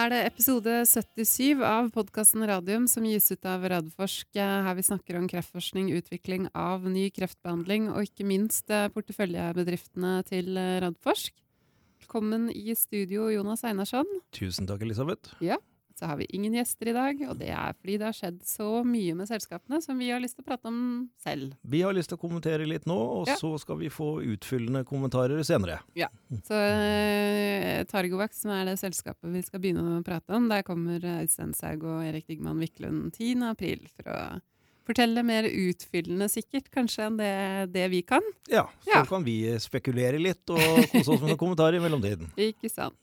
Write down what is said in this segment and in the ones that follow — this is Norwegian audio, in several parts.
er det episode 77 av podkasten Radium som gis ut av Radforsk, eh, her vi snakker om kreftforskning, utvikling av ny kreftbehandling og ikke minst eh, porteføljebedriftene til eh, Radforsk. Velkommen i studio, Jonas Einarsson. Tusen takk, Elisabeth. Ja, så har vi ingen gjester i dag, og det er fordi det har skjedd så mye med selskapene som vi har lyst til å prate om selv. Vi har lyst til å kommentere litt nå, og Ja. så skal vi få utfyllende kommentarer senere. Ja. Så eh, Targovax, som er det selskapet vi skal begynne å prate om, der kommer Øystein Saug og Erik Digman Wiklund 10. april for å fortelle mer utfyllende sikkert, kanskje, enn det, det vi kan. Ja, så Ja. kan vi spekulere litt og kose oss med noen kommentarer i mellomtiden. Ikke sant?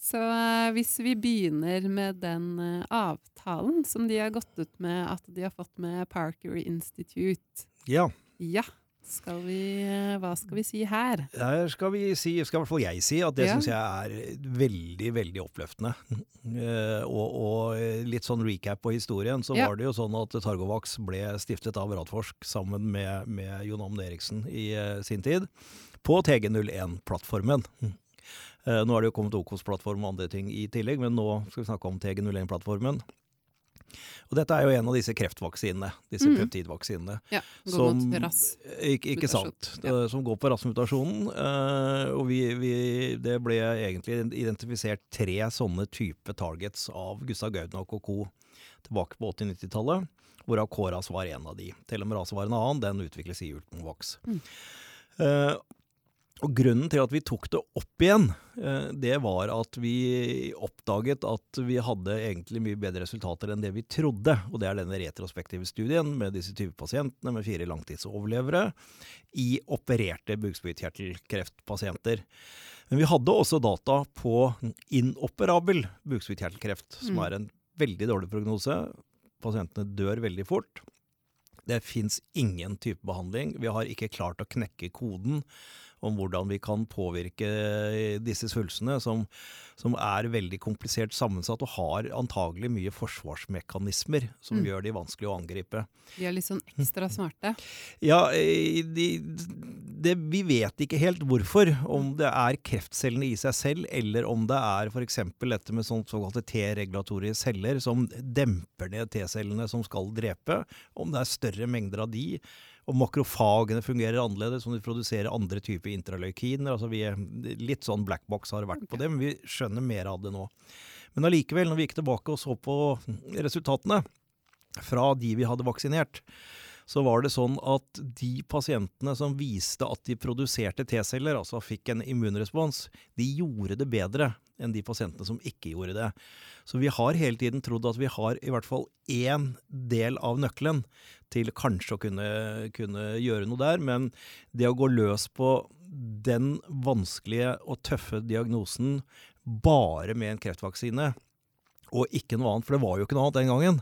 Så eh, hvis vi begynner med den eh, avtalen som de har gått ut med at de har fått med Parker Institute. Ja, Ja, skal vi, eh, hva skal vi si her? her skal vi si, skal i hvert fall jeg si, at det Ja. syns jeg er veldig, veldig oppløftende. Og, og litt sånn recap på historien, så Ja. var det jo sånn at Targovax ble stiftet av Radforsk sammen med, med Jon Amund Eriksen i sin tid, på TG01-plattformen. Eh, nå er det jo kommet Okos-plattform og andre ting i tillegg, men nå skal vi snakke om TG01-plattformen. Og dette er jo en av disse kreftvaksinene, disse mm. peptidvaksinene. Ja, Som- rass. Ikke, ikke sant. ja. Eh, Som går på RAS-mutasjonen. og vi, vi, det ble egentlig identifisert tre sånne type targets av Gustav Gaudnak og co. tilbake på 80-90-tallet. Hvorav KRAS var en av de. Telomerase var en annen. Den utvikles i Ultimovax. Mm. Eh, og grunnen til at vi tok det opp igjen, eh, det var at vi oppdaget at vi hadde egentlig mye bedre resultater enn det vi trodde. Og det er denne retrospektive studien med disse 20 pasientene med fire langtidsoverlevere i opererte bukspyttkjertelkreftpasienter. Men vi hadde også data på inoperabel bukspyttkjertelkreft, som Mm. er en veldig dårlig prognose. Pasientene dør veldig fort. Det fins ingen type behandling. Vi har ikke klart å knekke koden om hvordan vi kan påvirke disse svulstene, som, som er veldig komplisert sammensatt og har antagelig mye forsvarsmekanismer som Mm. gjør de vanskelig å angripe. De er litt sånn ekstra smarte. Ja, de, de, det, vi vet ikke helt hvorfor. Om det er kreftcellene i seg selv, eller om det er f.eks. dette med såkalte T-regulatorie celler som demper ned T-cellene som skal drepe. Om det er større mengder av de. Og makrofagene fungerer annerledes, som de produserer andre typer intraleukiner. Altså vi litt sånn black box har det vært på det, men vi skjønner mer av det nå. Men allikevel, når vi gikk tilbake og så på resultatene fra de vi hadde vaksinert, så var det sånn at de pasientene som viste at de produserte T-celler, altså fikk en immunrespons, de gjorde det bedre enn de pasientene som ikke gjorde det. Så vi har hele tiden trodd at vi har i hvert fall én del av nøkkelen til kanskje å kunne, kunne gjøre noe der, men det å gå løs på den vanskelige og tøffe diagnosen bare med en kreftvaksine, og ikke noe annet, for det var jo ikke noe annet den gangen.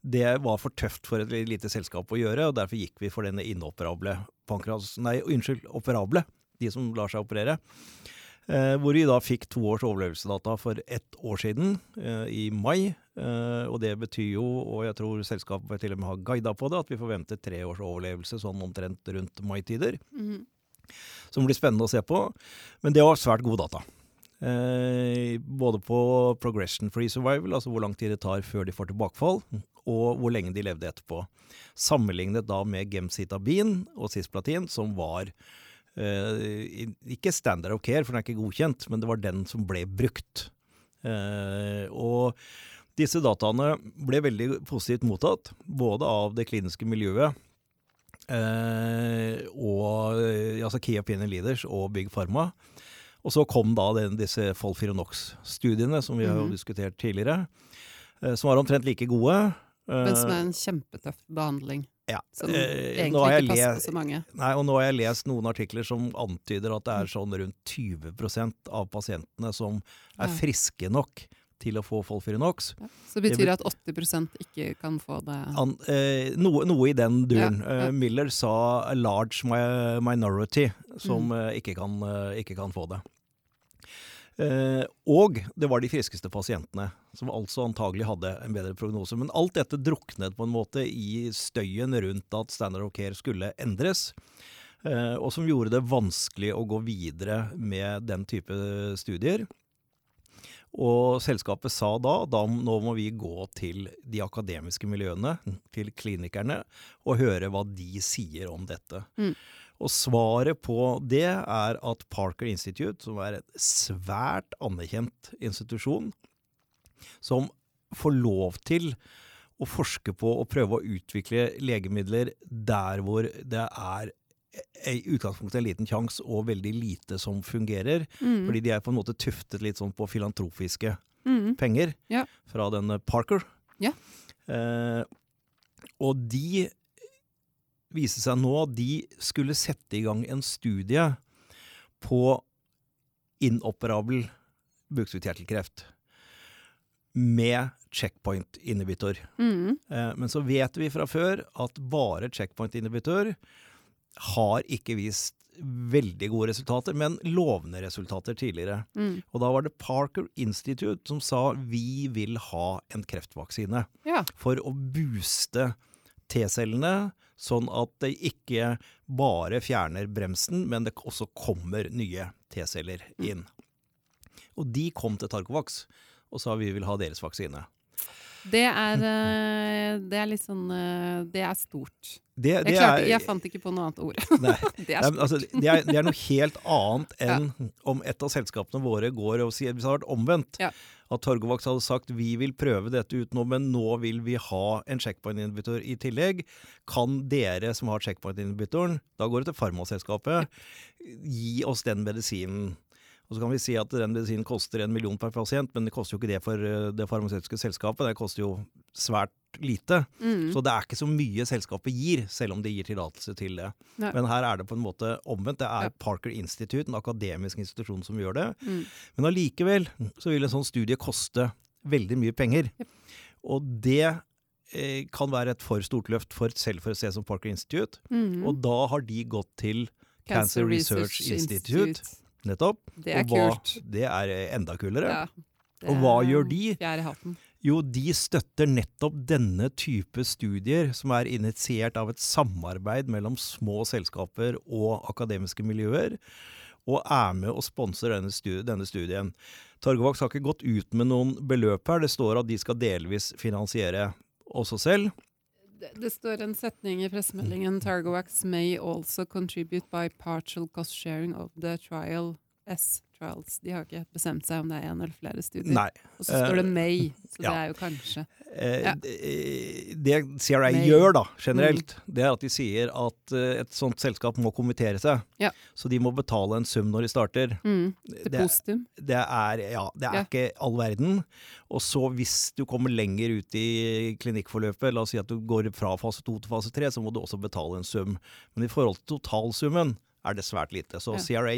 Det var for tøft for et lite selskap å gjøre, og derfor gikk vi for denne inoperable pankras... Nei, unnskyld, operable, de som lar seg operere. Eh, hvor vi da fikk to års overlevelsesdata for ett år siden, eh, i mai. Eh, og det betyr jo, og jeg tror selskapet til og med har guida på det, at vi forventer tre års overlevelse sånn omtrent rundt maitider Mhm. som blir spennende å se på. Men det var svært gode data. Eh, både på progression free survival, altså hvor lang tid det tar før de får tilbakefall, og hvor lenge de levde etterpå. Sammenlignet da med gemcitabin og cisplatin, som var ikke standard of care, for den er ikke godkjent, men det var den som ble brukt. Eh, og disse dataene ble veldig positivt mottatt, både av det kliniske miljøet eh, og eh, altså Key Opinion Leaders og Big Pharma. Og så kom da den, disse Folfironox-studiene, som vi har Mhm. diskutert tidligere, eh, som var omtrent like gode. Men som Eh, er en kjempetøff behandling. Ja. Som Eh, egentlig ikke passer så mange. Nei, og nå har jeg lest noen artikler som antyder at det er sånn rundt 20% av pasientene som er friske nok til å få Folfironox. Ja. Så det at 80% ikke kan få det. An, eh, noe, noe i den duren. Ja, ja. Eh, Miller sa large minority som Mm. eh, ikke, kan, ikke kan få det. Eh, og det var de friskeste pasientene, som altså antagelig hadde en bedre prognose. Men alt dette druknet på en måte i støyen rundt at standard of care skulle endres. Eh, og som gjorde det vanskelig å gå videre med den type studier. Og selskapet sa da da nå må vi gå til de akademiske miljøene, til klinikerne, og høre hva de sier om dette. Mm. Og svaret på det er at Parker Institute, som er en svært anerkjent institusjon, som får lov til å forske på og prøve å utvikle legemidler der hvor det er i utgangspunktet en liten sjanse og veldig lite som fungerer. Mm. Fordi de er på en måte tuftet litt sånn på filantrofiske Mm. penger Ja. fra denne Parker. Ja. Eh, og de viste seg nå at de skulle sette i gang en studie på inoperabel bukspyttkjertelkreft med checkpoint-inhibitor. Mm. Eh, men så vet vi fra før at bare checkpoint-inhibitor har ikke vist veldig gode resultater, men lovende resultater tidligere. Mm. Og da var det Parker Institute som sa vi vil ha en kreftvaksine Ja. for å booste T-cellene, sånn at det ikke bare fjerner bremsen, men det også kommer nye T-celler inn. Og de kom til Targovax og sa vi vil ha deres vaksine. Det er, eh, det er litt sånn eh, Det er stort. Det, Jeg, klarte, jeg fant ikke på noe annet ord. Det er altså, det, er, det er noe helt annet enn om et av selskapene våre går og sier Hvis det hadde vært omvendt, Ja. at Torgovax hadde sagt vi vil prøve dette ut nå, men nå vil vi ha en checkpoint-inhibitor i tillegg. Kan dere som har checkpoint-inhibitoren, da går det til farmaselskapet, gi oss den medisinen. Og så kan vi si at den medisinen koster en million per pasient, men det koster jo ikke det for eh, det farmasøytiske selskapet. Det koster jo svært lite. Mm. Så det er ikke så mye selskapet gir, selv om de gir tillatelse til det. Nei. Men her er det på en måte omvendt. Det er Ja. Parker Institute, en akademisk institusjon, som gjør det. Mm. Men allikevel så vil en sånn studie koste veldig mye penger. Yep. Og det eh, kan være et for stort løft for selv for å se som Parker Institute. Mm. Og da har de gått til Cancer Research Institute. Nettopp. Det er og hva, kult. Det er eh, enda kulere. Ja, Og hva gjør de? Fjær i hatten. Jo, de støtter nettopp denne type studier, som er initiert av et samarbeid mellom små selskaper og akademiske miljøer, og er med og sponser denne, stu denne studien. Torgevaks har ikke gått ut med noen beløp her. Det står at de skal delvis finansiere også selv. Det, det står en setning i pressemeldingen Targovax may also contribute by partial cost sharing of the trial S trials. De har ikke bestemt seg om det er en eller flere studier. Nei. Og så står det Eh, may, så ja. det er jo kanskje. Eh, Ja. Det CRA May. gjør da, generelt, det er at de sier at eh, et sånt selskap må kommittere seg. Ja. Så de må betale en sum når de starter. Mm. Det, Det, det er, ja, det er ikke all verden. Og så hvis du kommer lenger ut i klinikkforløpet, la oss si at du går fra fase 2 til fase 3, så må du også betale en sum. Men i forhold til totalsummen er det svært lite. Så. CRA,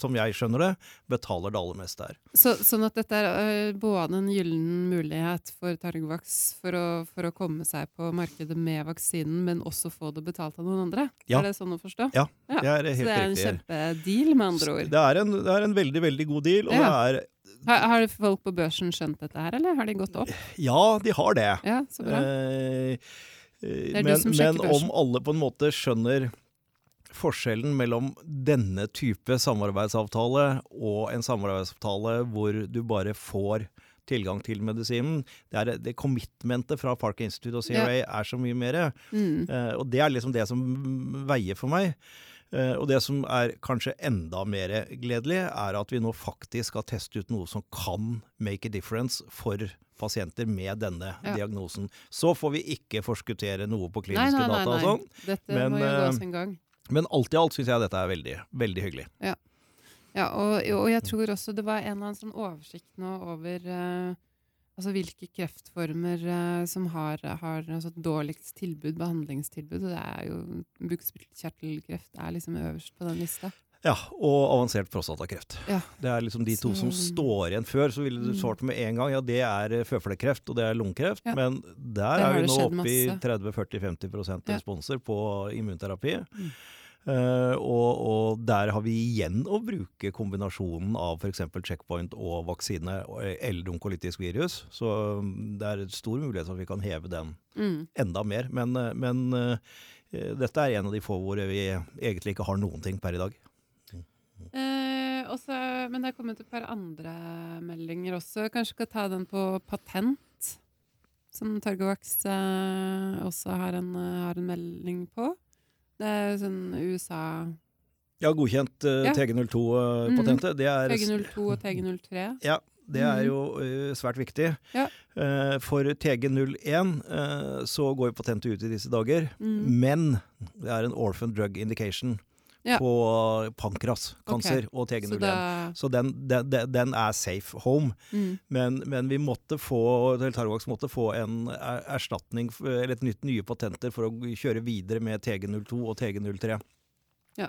som jeg skjønner det, betaler det aller meste her. Så, sånn at dette er øh, både en gyllen mulighet for Targovax for å, for å komme seg på markedet med vaksinen, men også få det betalt av noen andre? Ja. Er det sånn å forstå? Ja, det er helt riktig. Så det er en kjempedeal, med andre ord. Det er, en, det er en veldig, veldig god deal. Og Ja. det er Har, har folk på børsen skjønt dette her, eller har de gått opp? Ja, de har det. Ja, så bra. Eh, eh, men, men om alle på en måte skjønner forskjellen mellom denne type samarbeidsavtale og en samarbeidsavtale hvor du bare får tilgang til medisinen Det, er, det commitmentet fra Park Institute og CRA er så mye mer. Mm. Uh, og det er liksom det som veier for meg. Uh, og det som er kanskje enda mer gledelig, er at vi nå faktisk skal teste ut noe som kan make a difference for pasienter med denne Ja. diagnosen. Så får vi ikke forskuttere noe på kliniske nei, nei, data og nei. sånn. Dette Men, må jo gå eh, sin gang. Men alt i alt syns jeg dette er veldig, veldig hyggelig. Ja, og, og jeg tror også det var en eller annen sånn oversikt nå over uh, altså hvilke kreftformer uh, som har, har altså dårligst tilbud, behandlingstilbud. Og det er jo bukspyttkjertelkreft er liksom øverst på den lista. Ja, og avansert prostatakreft. Ja. Det er liksom de to som står igjen før. Så ville du Mm. svart med en gang ja, det er eh, føflekkreft og det er lungekreft. Ja. Men der er vi nå oppe i 30-40-50 Ja. responser på immunterapi. Mm. Uh, og, og der har vi igjen å bruke kombinasjonen av f.eks. checkpoint og vaksine eller onkolytisk virus. Så mm, det er stor mulighet for at vi kan heve den Mm. enda mer. Men, eh, men uh, dette er en av de få hvor vi egentlig ikke har noen ting per i dag. Eh, også, men det er kommet et par andre meldinger også. Kanskje skal ta den på patent, som Targovax eh, også har en, eh, har en melding på. Det er sånn USA Ja, godkjent eh, Ja. TG02-patentet. Det er TG02 og TG03. Ja, det er Mhm. jo eh, svært viktig. Ja. Eh, for TG01 eh, så går jo patentet ut i disse dager, Mm. men det er en orphan drug indication Ja. på pankraskanser og TG01. da Så den, den, den- er safe home. mm. Men, men vi måtte få, Targovax måtte få en er- erstatning, eller et nytt nye patenter for å kjøre videre med TG02 og TG03. Ja.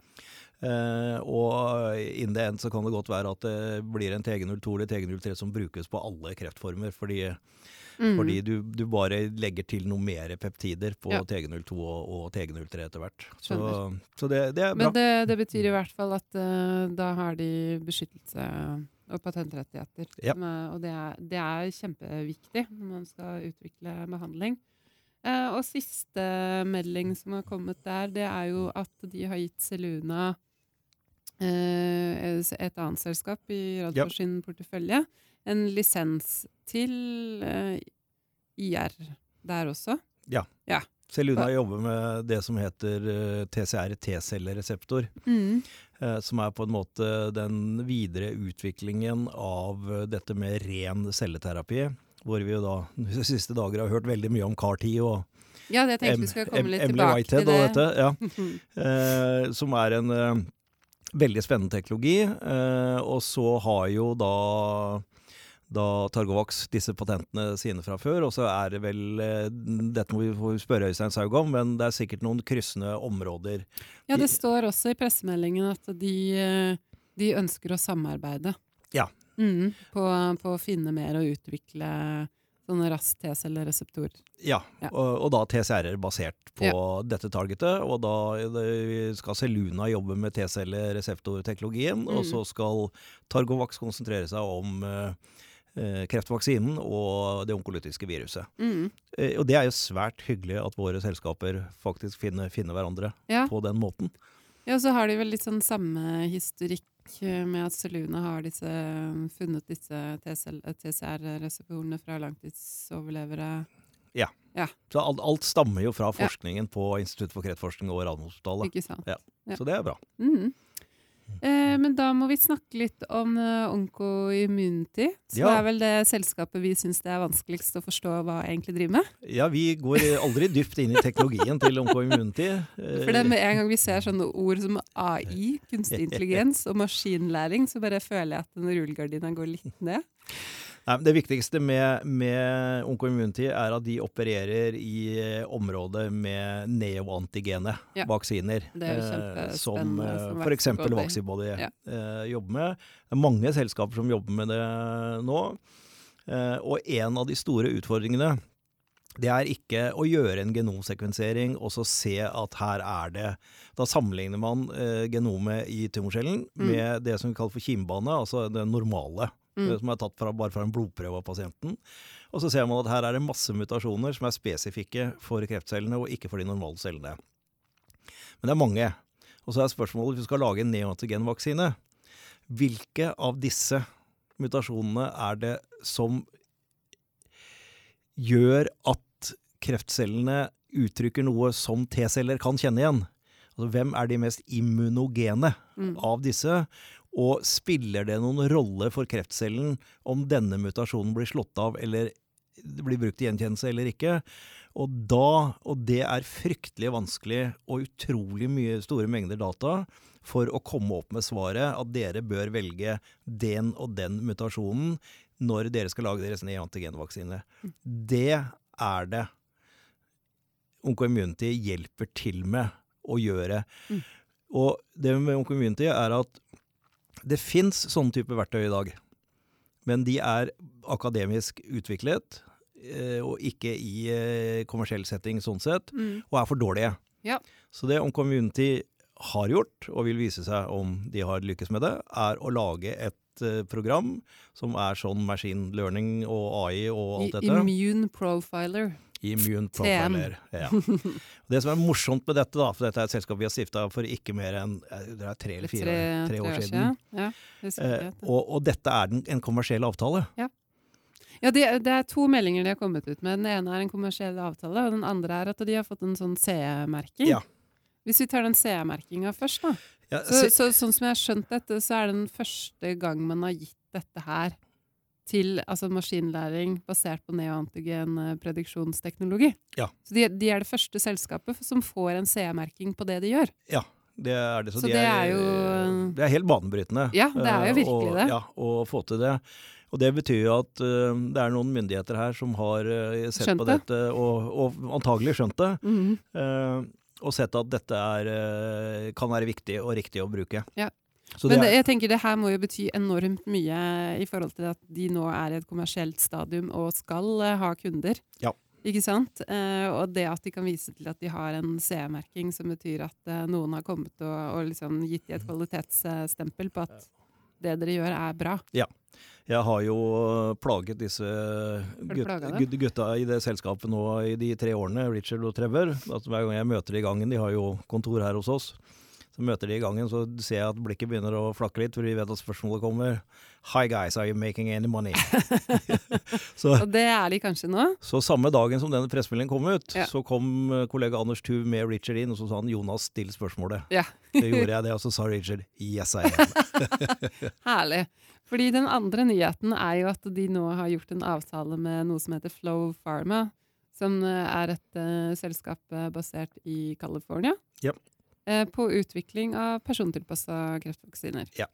Uh, og in the end så kan det godt være at det blir en TG02 eller TG03 som brukes på alle kreftformer, fordi, Mm. fordi du, du bare legger til noe mer peptider på Ja. TG02 og, og TG03 etter hvert. Så, så det, det er bra. Men det, det betyr i hvert fall at uh, da har de beskyttelse og patentrettigheter. Ja. Som Og det er, det er kjempeviktig når man skal utvikle behandling. Uh, og siste melding som har kommet der, det er jo at de har gitt Seluna eh, et annet selskap i Radfors sin portefølje en lisens til uh, IR der også. Ja. Seluna jobber med det som heter uh, TCR, T-cellereseptor. eh, Som er på en måte den videre utviklingen av eh, dette med ren celleterapi. Hvor vi jo da de siste dager har hørt veldig mye om CAR-10 og Ja, det tenkte vi skulle komme litt Emily tilbake Whitehead til det. dette. Ja. Eh, som er en eh, veldig spennende teknologi. Eh, og så har jo da da Targovax disse patentene sine fra før, og så er det vel eh, Dette må vi spørre Øystein Saug om, men det er sikkert noen kryssende områder. Ja, det står også i pressemeldingen at de, eh, de ønsker å samarbeide. Ja. Mm, på, på å finne mer og utvikle sånne rask T-cellereseptorer. Ja, Ja. Og, og da TCR-er basert på dette targetet. Og da skal Seluna jobbe med T-cellereseptorteknologien, og Mm. så skal Targovax konsentrere seg om eh, kreftvaksinen og det onkolytiske viruset. Mm. Eh, og det er jo svært hyggelig at våre selskaper faktisk finner, finner hverandre Ja. på den måten. ja, så har de vel litt sånn samme historikk eh, med at Seluna har disse, funnet disse TCR-reseptorene fra langtidsoverlevere. Ja, Så alt, alt stammer jo fra forskningen på Institutt for kreftforskning og Radiumhospitalet. Ikke sant? Ja. Så det er bra. Mm. Eh, men da må vi snakke litt om Onkoimmunity. Så ja. det er vel det selskapet vi syns det er vanskeligst å forstå hva egentlig driver med. Ja, vi går aldri dypt inn i teknologien til Onkoimmunity. Eh, For det med en gang vi ser sånne ord som AI, kunstig intelligens og maskinlæring, så bare føler jeg at den rullegardina går litt ned. Nei, det viktigste med, med Oncoimmunity er at de opererer i eh, området med neoantigene Ja. vaksiner. Er eh, som eh, f.eks. Vaxibody. Vaxibody Ja. eh, jobber med. Det er mange selskaper som jobber med det nå. Eh, og en av de store utfordringene det er ikke å gjøre en genomsekvensering og så se at her er det Da sammenligner man eh, genomet i tumorcellen Mm. med det som vi kaller for kimbane, altså det normale. Mm. Som er tatt fra, bare fra en blodprøve av pasienten. Og så ser man at her er det masse mutasjoner som er spesifikke for kreftcellene og ikke for de normale cellene. Men det er mange. Og så er spørsmålet hvis du skal lage en neoantigenvaksine, hvilke av disse mutasjonene er det som gjør at kreftcellene uttrykker noe som T-celler kan kjenne igjen? Altså, hvem er de mest immunogene Mm. av disse? Og spiller det noen rolle for kreftcellen om denne mutasjonen blir slått av eller blir brukt i gjenkjennelse eller ikke? Og da, og det er fryktelig vanskelig og utrolig mye store mengder data for å komme opp med svaret at dere bør velge den og den mutasjonen når dere skal lage deres neantigenvaksine. Det er det Oncoimmunity hjelper til med å gjøre. Mm. Og det med Oncoimmunity er at det fins sånne type verktøy i dag. Men de er akademisk utviklet, eh, og ikke i eh, kommersiell setting sånn sett, Mm. og er for dårlige. Ja. Så det om community har gjort, og vil vise seg om de har lykkes med det, er å lage et eh, program som er sånn machine learning og AI og alt dette. Immune profiler. Immune Profiler. Ja. Det som er morsomt med dette, da, for dette er et selskap vi har stifta for ikke mer enn eh, det er tre eller fire tre, tre år tre siden. Ja, Eh, og, og dette er den, en kommersiell avtale. Ja, det, det er to meldinger de har kommet ut med. Den ene er en kommersiell avtale, og den andre er at de har fått en sånn CE-merking. Ja. Hvis vi tar den CE-merkinga først, da. Ja, Så, så, sånn som jeg har skjønt dette, så er det den første gang man har gitt dette her til altså maskinlæring basert på neoantigen eh, prediksjonsteknologi. Ja. Så de, de er det første selskapet som får en CE-merking på det de gjør. ja, det er det. Så de det er jo- Det er helt banebrytende. Ja, det er jo eh, virkelig og, det. Ja, å få til det. Og det betyr jo at uh, det er noen myndigheter her som har uh, sett Skjønt på det. dette, og, og antagelig skjønt det. Mm -hmm. uh, og sett at dette er, eh, kan være viktig og riktig å bruke. Ja. Så Men det det, jeg tenker det her må jo bety enormt mye i forhold til at de nå er i et kommersielt stadium og skal uh, ha kunder. Ja. Ikke sant? Uh, og det at de kan vise til at de har en CE-merking som betyr at uh, noen har kommet og, og liksom gitt de et kvalitetsstempel på at det dere gjør er bra. Ja. jeg har jo plaget disse du gut, plaget dem? gut, gutta i det selskapet nå i de tre årene, Richard og Trevor. Altså, hver gang jeg møter de i gangen, de har jo kontor her hos oss, så møter de i gangen, så ser jeg at blikket begynner å flakke litt, for de vet at spørsmålet kommer. Hi guys, are you making any money? så, Og det er de kanskje nå. så samme dagen som denne pressemeldingen kom ut, Ja. så kom eh, kollega Anders Tuv med Richard inn, og så sa han Jonas, still spørsmålet. Ja. Så gjorde jeg det, og så sa Richard yes I am. Herlig. Fordi den andre nyheten er jo at de nå har gjort en avtale med noe som heter Flow Pharma, som eh, er et uh, selskap basert i California. Ja. Eh, på utvikling av persontilpassa kreftvaksiner. Ja,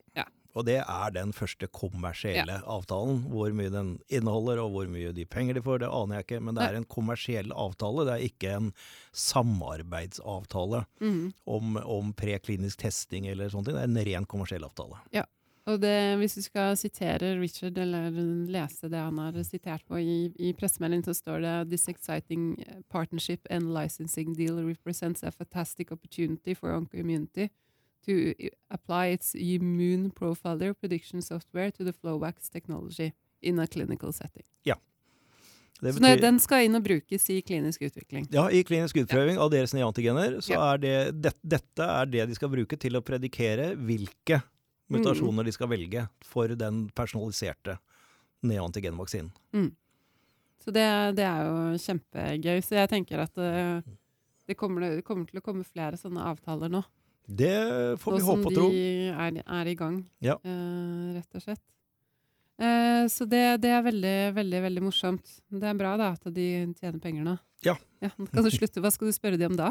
Og det er den første kommersielle avtalen. Hvor mye den inneholder og hvor mye de penger de får, det aner jeg ikke. Men det er en kommersiell avtale, det er ikke en samarbeidsavtale mm. om, om preklinisk testing eller sånne ting. Det er en ren kommersiell avtale. Og det, hvis du skal sitere Richard, eller lese det han har sitert på i, i pressemeldingen, så står det «This exciting partnership and licensing deal represents a fantastic opportunity for OncoImmunity to apply its immune profiler prediction software to the Flowvax technology in a clinical setting». Det Så når den skal inn og brukes i klinisk utvikling. Ja, I klinisk utprøving av deres nye antigener. så Ja. er det, det, dette er det de skal bruke til å predikere hvilke Mm. mutasjoner de skal velge for den personaliserte neantigenvaksinen. Så det, det er jo kjempegøy. Så jeg tenker at det, det, kommer, det kommer til å komme flere sånne avtaler nå. Det får vi håpe og tro. Nå som de er, er i gang, Ja. uh, rett og slett. Eh, så det, det er veldig, veldig veldig morsomt. Det er bra da at de tjener penger nå. Ja. nå kan du slutte. Hva skal du spørre dem om da?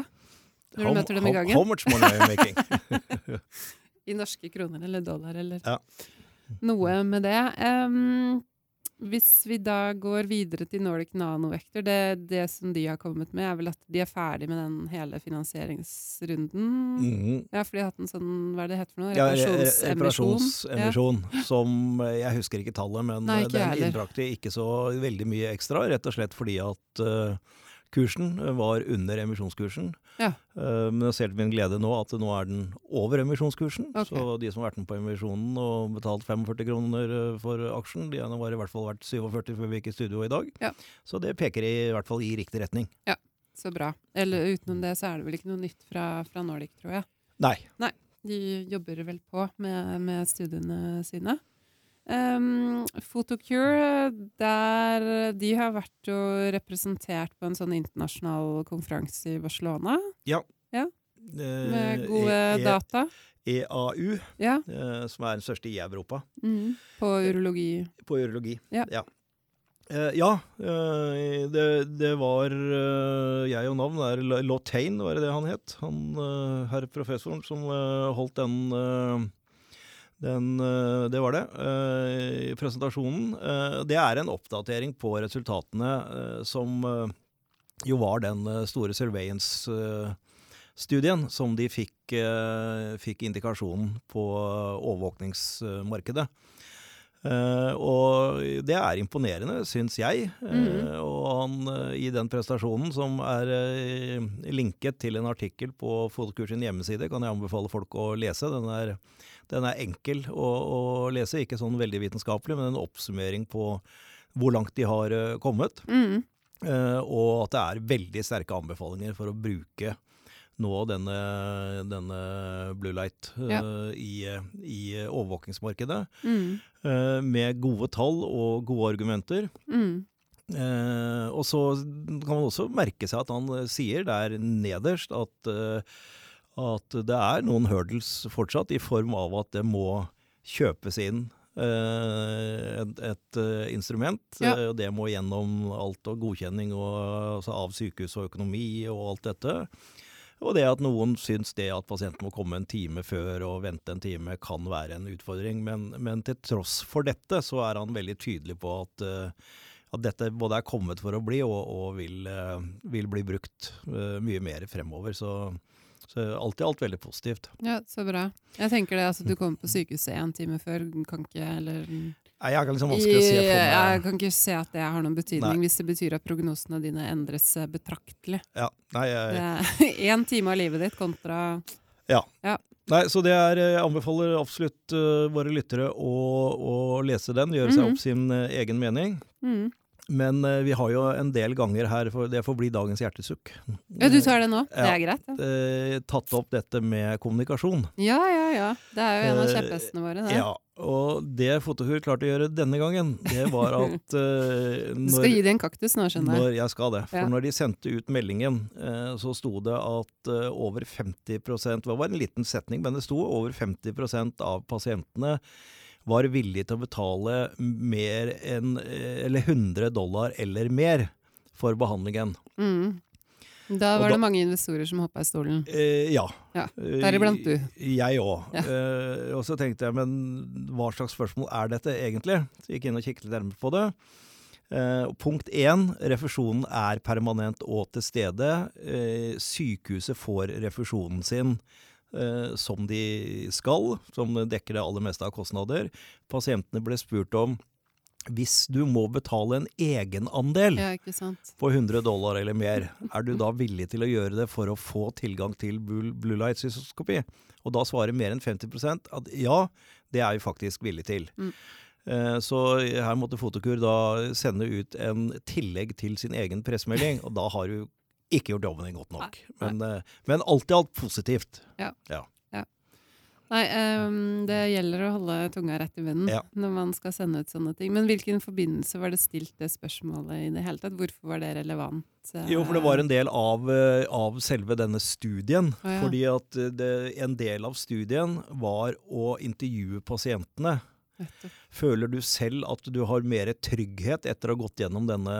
Når How- du møter dem i gangen? How much money are you making? I norske kroner eller dollar eller Ja. noe med det. Um, hvis vi da går videre til Nordic Nanovector, det, det som de har kommet med, er vel at de er ferdig med den hele finansieringsrunden. Mhm. Ja, for de har hatt en sånn, hva er det heter for noe? Ja, re- re- Reparasjonsemisjon. reparasjonsemisjon, som eh, jeg husker ikke tallet, men Nei, eh, ikke den innbrakte ikke så veldig mye ekstra, rett og slett fordi at eh, kursen var under emisjonskursen. Ja. Eh, men jeg ser til min glede nå at nå er den over emisjonskursen. Okay. Så de som har vært med på emisjonen og betalt 45 kroner eh, for aksjen, de har i hvert fall vært 47 før vi gikk i studio i dag. Ja. Så det peker i hvert fall i riktig retning. Ja, Så bra. Eller utenom det så er det vel ikke noe nytt fra, fra Nordic, tror jeg. Nei. De jobber vel på med, med studiene sine. Um, Photocure, der de har vært jo representert på en sånn internasjonal konferanse i Barcelona Ja. med gode e E- data. EAU, Ja, uh, som er den største i Europa. mm, på urologi. På urologi. Ja. Ja, Uh, ja uh, det, det var eh, Jeg og navn er Lotain, var det det han het? Han herr professoren som eh, holdt den eh, den, eh, det var det. eh, presentasjonen. Eh, det er en oppdatering på resultatene som jo var den store surveillance-studien som de fikk, fikk indikasjonen på overvåkningsmarkedet. Uh, og det er imponerende, syns jeg. Mm. Uh, og han uh, i den prestasjonen, som er linket til en artikkel på Fotokurs sin hjemmeside, kan jeg anbefale folk å lese. Den er, den er enkel å, å lese, ikke sånn veldig vitenskapelig, men en oppsummering på hvor langt de har eh, kommet. Mm. Uh, og at det er veldig sterke anbefalinger for å bruke nå denne, denne Blue Light uh, Ja. i, i overvåkingsmarkedet. Mm. Uh, med gode tall og gode argumenter. Mm. Og så kan man også merke seg at han sier der nederst at, at det er noen hurdles fortsatt, i form av at det må kjøpes inn eh, et, et eh, instrument. Ja. eh, og det må gjennom alt og godkjenning og, altså av sykehus og økonomi og alt dette. Og det at noen syns det at pasienten må komme en time før og vente en time, kan være en utfordring. Men, men til tross for dette, så er han veldig tydelig på at, at dette både er kommet for å bli, og, og vil, vil bli brukt mye mer fremover. Så, så alt i alt veldig positivt. Ja, så bra. Jeg tenker det, altså Du kommer på sykehuset én time før, kan ikke eller Nei, jeg kan liksom vanskelig å se for Jeg kan ikke se at det har noen betydning, Nei. hvis det betyr at prognosene dine endres eh, betraktelig. ja, nei, jeg, Én time av livet ditt kontra Ja. nei, så det er Jeg anbefaler absolutt uh, våre lyttere å, å lese den, gjøre seg Mhm. opp sin uh, egen mening. mm. Men uh, vi har jo en del ganger her, for det får bli dagens hjertesukk. Ja, du tar det nå? Det Ja. er greit? Ja. Uh, tatt opp dette med kommunikasjon. ja, ja, ja. Det er jo en av Eh, kjepphestene våre. Det. Ja, og det Fotokur klarte å gjøre denne gangen, det var at eh, Du skal gi dem en kaktus nå, skjønner jeg. Når jeg skal det. For Ja. når de sendte ut meldingen, uh, så sto det at uh, over 50% Det var en liten setning, men det sto over 50% av pasientene var villige til å betale mer enn eh, Eller 100 dollar eller mer for behandlingen. Mm. Da var da- det mange investorer som hoppa i stolen. Eh, ja. Ja, Eh, deriblant du. Jeg òg. Ja. Eh, og så tenkte jeg, men hva slags spørsmål er dette egentlig? Så jeg gikk inn og kikket litt nærmere på det. Eh, punkt én, refusjonen er permanent og til stede. Eh, sykehuset får refusjonen sin som de skal, som dekker det aller meste av kostnader. Pasientene ble spurt om hvis du må betale en egenandel Ja, på 100 dollar eller mer, er du da villig til å gjøre det for å få tilgang til Blue Blue Light-cystoskopi? Og da svarer mer enn 50% at ja, det er vi faktisk villig til. Mm. Eh, Så her måtte Fotokur da sende ut en tillegg til sin egen pressemelding, og da har du ikke gjort jobben din godt nok. Nei, Men, eh, men alt i alt positivt. Nei, um, det gjelder å holde tunga rett i munnen Ja. når man skal sende ut sånne ting. Men hvilken forbindelse var det stilt det spørsmålet i det hele tatt? Hvorfor var det relevant? eh? Jo, for det var en del av, eh, av selve denne studien. Oh, ja. Fordi at det, en del av studien var å intervjue pasientene. Føler du selv at du har mer trygghet etter å ha gått gjennom denne,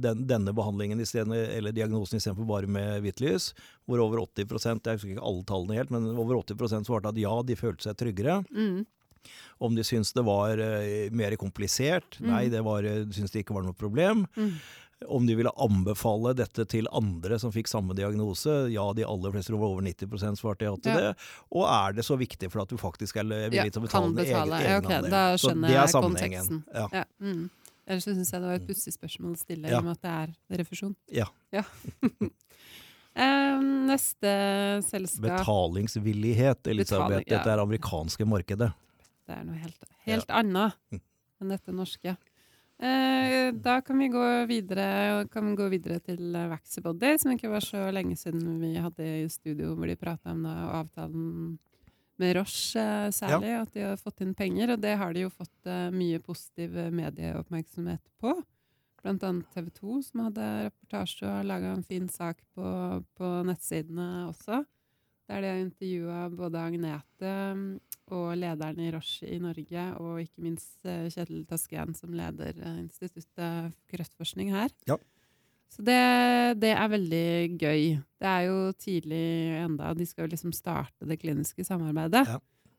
den, denne behandlingen stedet, eller diagnosen istedenfor bare med hvitt lys? Hvor over 80 jeg husker ikke alle tallene helt, men over 80 svarte at ja, de følte seg tryggere. Mm. Om de syntes det var uh, mer komplisert? Mm. Nei, det var, eh, syntes de ikke var noe problem. Mm. Om de ville anbefale dette til andre som fikk samme diagnose? Ja, de aller fleste, over 90% svarte ja til Ja. det. Og er det så viktig for at du faktisk er villig Ja, til å betale en egen, betale. Ja, okay, da skjønner er jeg konteksten. Ja. Ja. Mm. Ellers syns jeg det var et pussig spørsmål å stille, Ja. i og med at det er refusjon. Ja. Eh, neste selskap Betalingsvillighet, Elisabeth. Betaling, ja. Dette er amerikanske markedet. Det er noe helt, helt annet Mm. enn dette norske. Eh, da kan vi gå videre, kan vi gå videre til eh, Vaxibody, som ikke var så lenge siden vi hadde i studio hvor de prata om da, avtalen med Roche eh, særlig, at de har fått inn penger. Og det har de jo fått eh, mye positiv eh, medieoppmerksomhet på. Blant annet TV 2, som hadde reportasje og laga en fin sak på, på nettsidene også. Der de har intervjua både Agnete og lederen i Roche i Norge, og ikke minst eh, Kjetil Tasken, som leder eh, Instituttet for kreftforskning her. Ja. Så det, det er veldig gøy. Det er jo tidlig enda, de skal jo liksom starte det kliniske samarbeidet. Ja.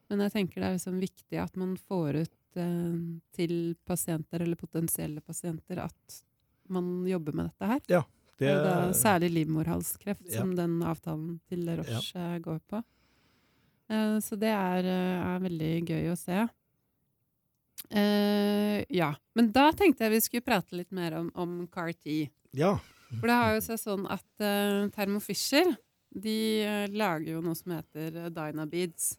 Men jeg tenker det er liksom viktig at man får ut eh, til pasienter, eller potensielle pasienter, at man jobber med dette her. Det, Det er særlig livmorhalskreft, Ja. som den avtalen til Roche går på. Eh, så det er, eh, er veldig gøy å se. Uh, ja. Men da tenkte jeg vi skulle prate litt mer om, om CAR-T. ja. For det har jo seg sånn at uh, Thermo Fisher de uh, lager jo noe som heter Dynabeads.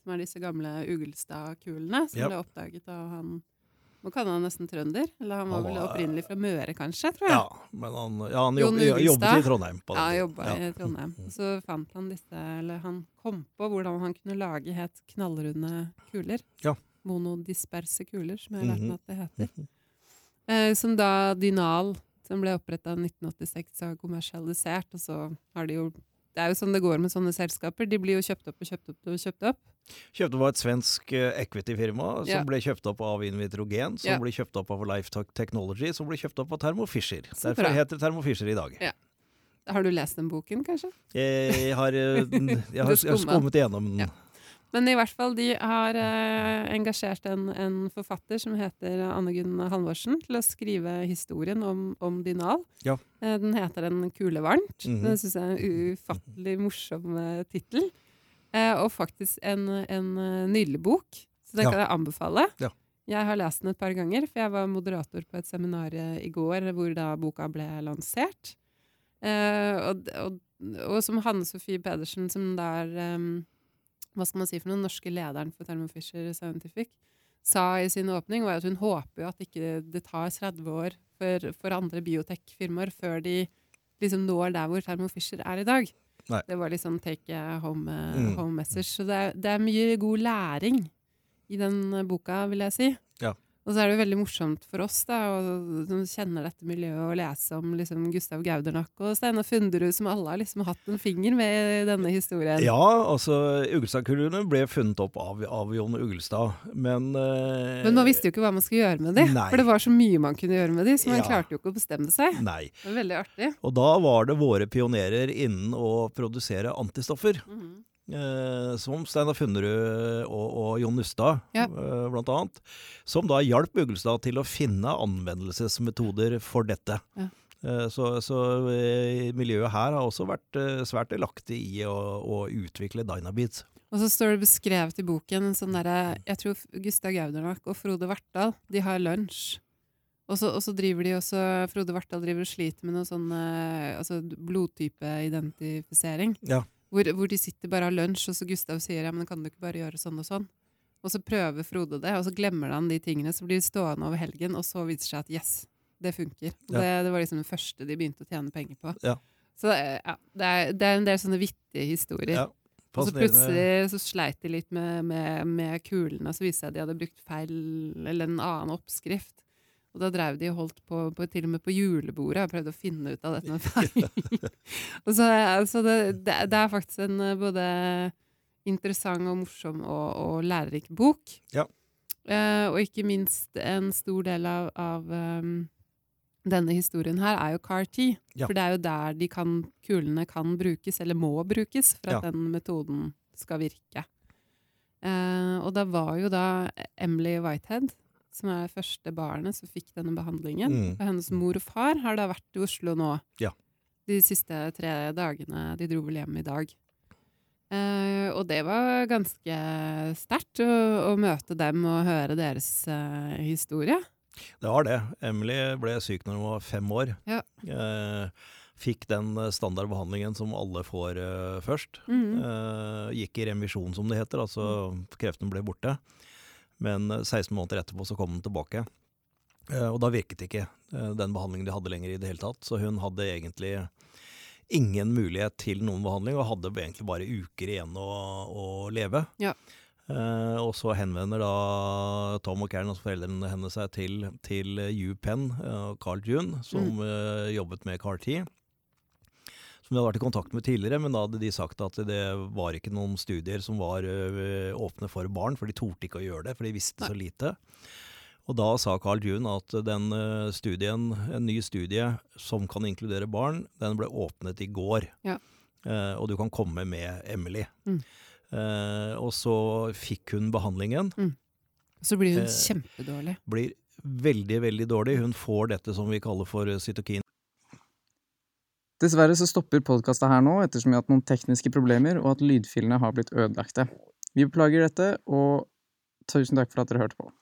Som er disse gamle Ugelstad-kulene som yep. ble oppdaget av han Nå kan han nesten trønder. Eller han var vel opprinnelig fra Møre, kanskje? tror jeg. Ja, men han, ja, han jobb, jobbet i Trondheim. På Ja, den jobba tiden. i Trondheim. Så fant han disse Eller han kom på hvordan han kunne lage helt knallrunde kuler. Ja. Monodisperse kuler, som jeg har lært Mhm. meg at det heter. Eh, som da Dynal, som ble oppretta i 1986, har kommersialisert. Og så har de jo Det er jo sånn det går med sånne selskaper. De blir jo kjøpt opp og kjøpt opp og kjøpt opp. Kjøpte var et svensk eh, equity-firma som Ja. ble kjøpt opp av Invitrogen, som Ja. ble kjøpt opp av Life Technology, som ble kjøpt opp av Thermo Fisher. Derfor heter det Thermo Fisher i dag. Ja. Har du lest den boken, kanskje? Jeg har, eh, jeg har, skummet. igjennom den. Ja. Men i hvert fall, de har eh, engasjert en, en forfatter som heter Anne Gunn Halvorsen, til å skrive historien om, om Dynal. Ja. Eh, den heter En kule varmt. Mhm. Den syns jeg er en ufattelig morsom uh, tittel. Eh, og faktisk en, en eh, nydelig bok, så den Ja. kan jeg anbefale. Ja. Jeg har lest den et par ganger, for jeg var moderator på et seminar i går hvor da boka ble lansert. Eh, og, og, og som Hanne Sofie Pedersen, som da er um, hva skal man si for noe, norske lederen for Thermo Fisher Scientific, sa i sin åpning, var at hun håper jo at ikke det tar 30 år for, for andre biotech-firmaer før de liksom når der hvor Thermo Fisher er i dag. Nei. Det var litt sånn take home, eh, Mm. home message. Så det er, det er mye god læring i den boka, vil jeg si. Og så er det jo veldig morsomt for oss da, og, som kjenner dette miljøet, å lese om liksom, Gustav Gaudernack og Steinar Funderud, som alle har liksom hatt en finger med i denne historien. Ja, altså Ugelstad-kulene ble funnet opp av, av Jon Ugelstad, men eh, Men man visste jo ikke hva man skulle gjøre med de, Nei. for det var så mye man kunne gjøre med de, så man Ja. klarte jo ikke å bestemme seg. Nei. Det var veldig artig. Og da var det våre pionerer innen å produsere antistoffer. Mhm. Eh, som Steinar Funnerud og, og Jon Nustad, Ja. eh, blant annet. Som da hjalp Ugelstad til å finne anvendelsesmetoder for dette. Ja. Eh, så så eh, miljøet her har også vært eh, svært delaktig i å, å utvikle Dynabeats. Og så står det beskrevet i boken en sånn derre Jeg tror Gustav Gaudernak og Frode Vartdal, de har lunsj. Og så, driver de også Frode Vartdal driver og sliter med noe sånn eh, altså blodtypeidentifisering. Ja. Hvor, hvor de sitter bare og har lunsj, og så Gustav sier ja, men kan du ikke bare gjøre sånn og sånn? Og så prøver Frode det, og så glemmer han de tingene, så blir de stående over helgen, og så viser det seg at yes, det funker. Ja. Det, det var liksom det første de begynte å tjene penger på. Ja. Så er- ja, det, er, det er en del sånne vittige historier. Ja. Og så plutselig så sleit de litt med, med, med kulene, og så viste det seg at de hadde brukt feil, eller en annen oppskrift. Og da drev de og holdt på, på til og med på julebordet og prøvde å finne ut av dette med feil. så, altså det, det, det er faktisk en eh, både interessant og morsom og, og lærerik bok. Ja. Eh, og ikke minst en stor del av, av um, denne historien her er jo CAR-T. Ja. For det er jo der de kan, kulene kan brukes, eller må brukes, for at Ja. den metoden skal virke. Eh, og da var jo da Emily Whitehead, som er første barnet som fikk denne behandlingen. Mm. Og hennes mor og far har da vært i Oslo nå. Ja. De siste tre dagene. De dro vel hjem i dag. Eh, og det var ganske sterkt å, å møte dem og høre deres eh, historie. Det var det. Emily ble syk når hun var fem år. Ja. Eh, fikk den eh, standardbehandlingen som alle får eh, først. Mm. Eh, gikk i remisjon, som det heter. Altså kreften ble borte. Men eh, 16 måneder etterpå så kom den tilbake. Eh, og da virket ikke eh, den behandlingen de hadde lenger i det hele tatt. Så hun hadde egentlig ingen mulighet til noen behandling, og hadde egentlig bare uker igjen å, å leve. Ja. Eh, og så henvender da Tom og Karen, altså foreldrene hennes, seg til, til UPenn eh, og Carl June, som eh, jobbet med CAR-T. Som vi hadde vært i kontakt med tidligere, men da hadde de sagt at det var ikke noen studier som var åpne for barn, for de torde ikke å gjøre det, for de visste så lite. Og da sa Carl June at den studien, en ny studie som kan inkludere barn, den ble åpnet i går. Ja. Eh, og du kan komme med Emily. Mm. Eh, og så fikk hun behandlingen. Så blir hun Eh, kjempedårlig. Blir veldig, veldig dårlig. Hun får dette som vi kaller for cytokin Dessverre så stopper podkasta her nå, ettersom vi har hatt noen tekniske problemer, og at lydfilene har blitt ødelagte. Vi beklager dette, og tusen takk for at dere hørte på.